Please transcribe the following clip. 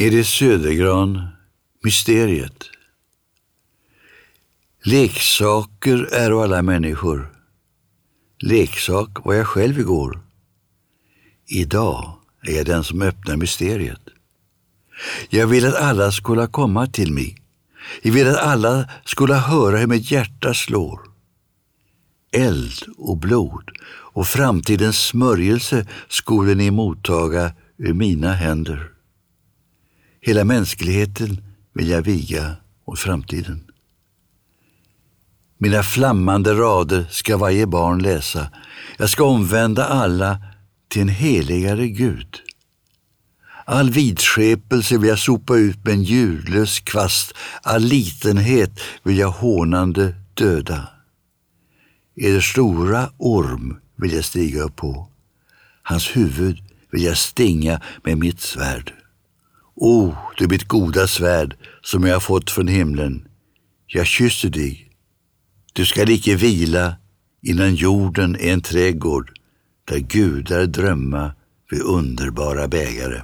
Edith Södergran, Mysteriet. Leksaker är alla människor. Leksak var jag själv igår. Idag är jag den som öppnar mysteriet. Jag vill att alla skulle komma till mig. Jag vill att alla skulle höra hur mitt hjärta slår. Eld och blod och framtidens smörjelse skulle ni mottaga ur mina händer. Hela mänskligheten vill jag viga åt framtiden. Mina flammande rader ska varje barn läsa. Jag ska omvända alla till en heligare Gud. All vidskepelse vill jag sopa ut med en ljudlös kvast. All litenhet vill jag hånande döda. Er stora orm vill jag stiga upp på. Hans huvud vill jag stinga med mitt svärd. O, oh, du mitt goda svärd som jag har fått från himlen. Jag kysser dig. Du skall icke vila innan jorden är en trädgård där gudar drömma vid underbara bägare.